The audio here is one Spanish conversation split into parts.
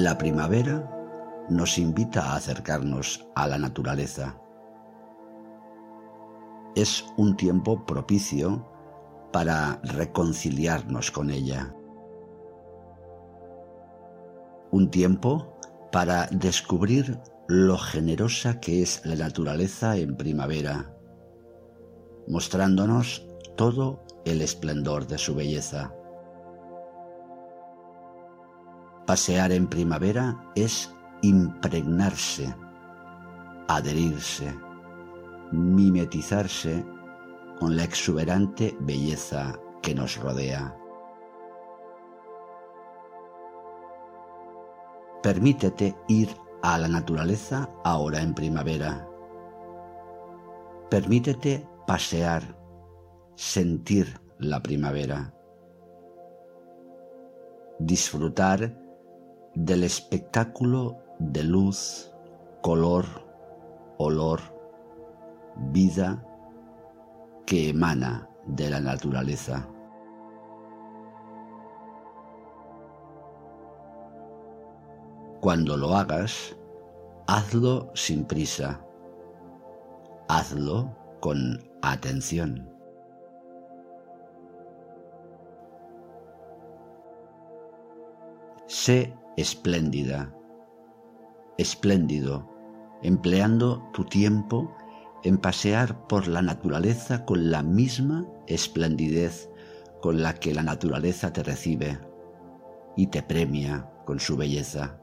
La primavera nos invita a acercarnos a la naturaleza. Es un tiempo propicio para reconciliarnos con ella. Un tiempo para descubrir lo generosa que es la naturaleza en primavera, mostrándonos todo el esplendor de su belleza. Pasear en primavera es impregnarse, adherirse, mimetizarse con la exuberante belleza que nos rodea. Permítete ir a la naturaleza ahora en primavera. Permítete pasear, sentir la primavera. Disfrutar del espectáculo de luz, color, olor, vida que emana de la naturaleza. Cuando lo hagas, hazlo sin prisa. Hazlo con atención. Sé espléndida, espléndido, empleando tu tiempo en pasear por la naturaleza con la misma esplendidez con la que la naturaleza te recibe y te premia con su belleza.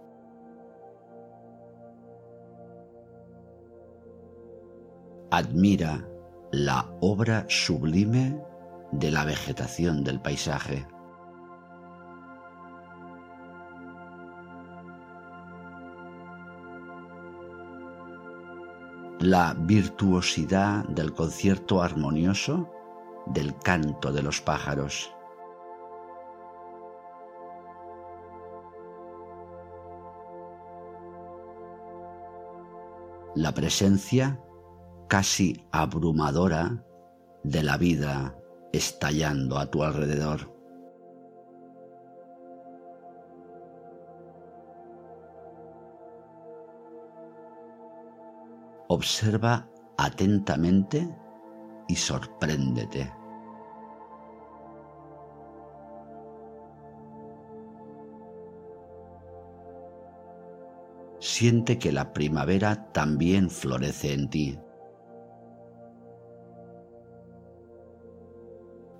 Admira la obra sublime de la vegetación del paisaje. La virtuosidad del concierto armonioso del canto de los pájaros. La presencia casi abrumadora de la vida estallando a tu alrededor. Observa atentamente y sorpréndete. Siente que la primavera también florece en ti.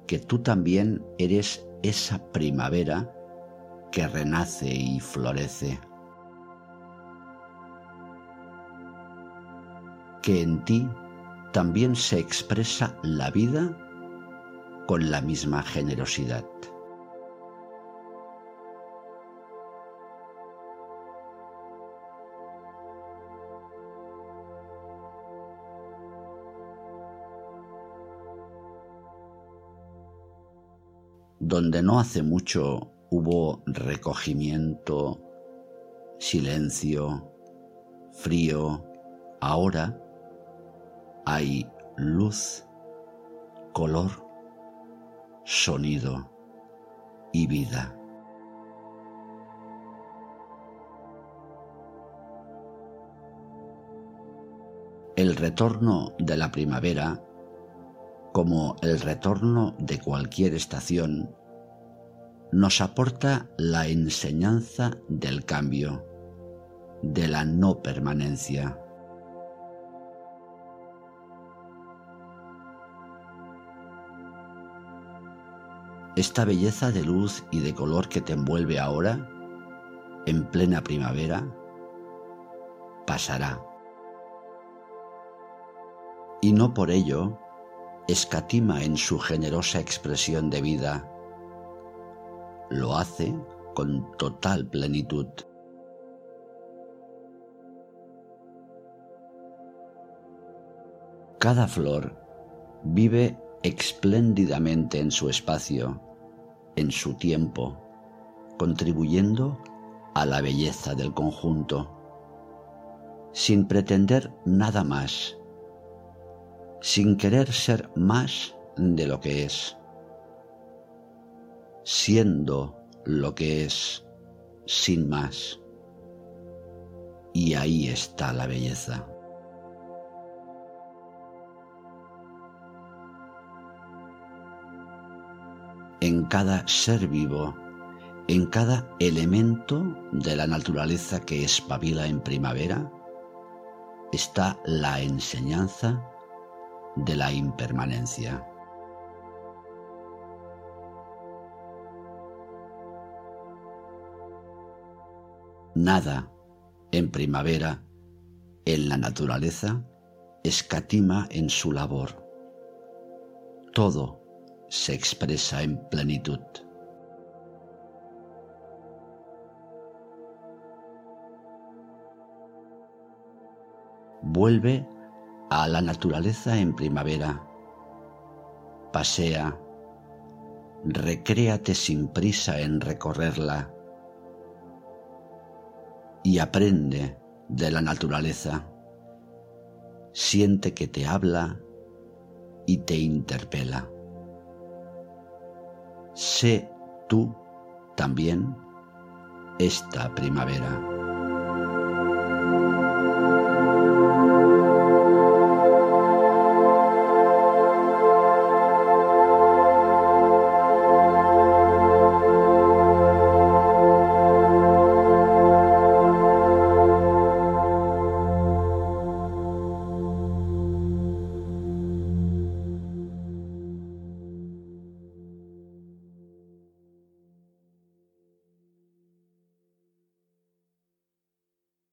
Que tú también eres esa primavera que renace y florece. Que en ti también se expresa la vida con la misma generosidad. Donde no hace mucho hubo recogimiento, silencio, frío, ahora hay luz, color, sonido y vida. El retorno de la primavera, como el retorno de cualquier estación, nos aporta la enseñanza del cambio, de la no permanencia. Esta belleza de luz y de color que te envuelve ahora, en plena primavera, pasará. Y no por ello escatima en su generosa expresión de vida. Lo hace con total plenitud. Cada flor vive espléndidamente en su espacio, en su tiempo, contribuyendo a la belleza del conjunto, sin pretender nada más, sin querer ser más de lo que es, siendo lo que es, sin más, y ahí está la belleza. En cada ser vivo, en cada elemento de la naturaleza que espabila en primavera, está la enseñanza de la impermanencia. Nada en primavera, en la naturaleza, escatima en su labor. Todo se expresa en plenitud. Vuelve a la naturaleza en primavera. Pasea, recréate sin prisa en recorrerla y aprende de la naturaleza. Siente que te habla y te interpela. Sé tú también esta primavera.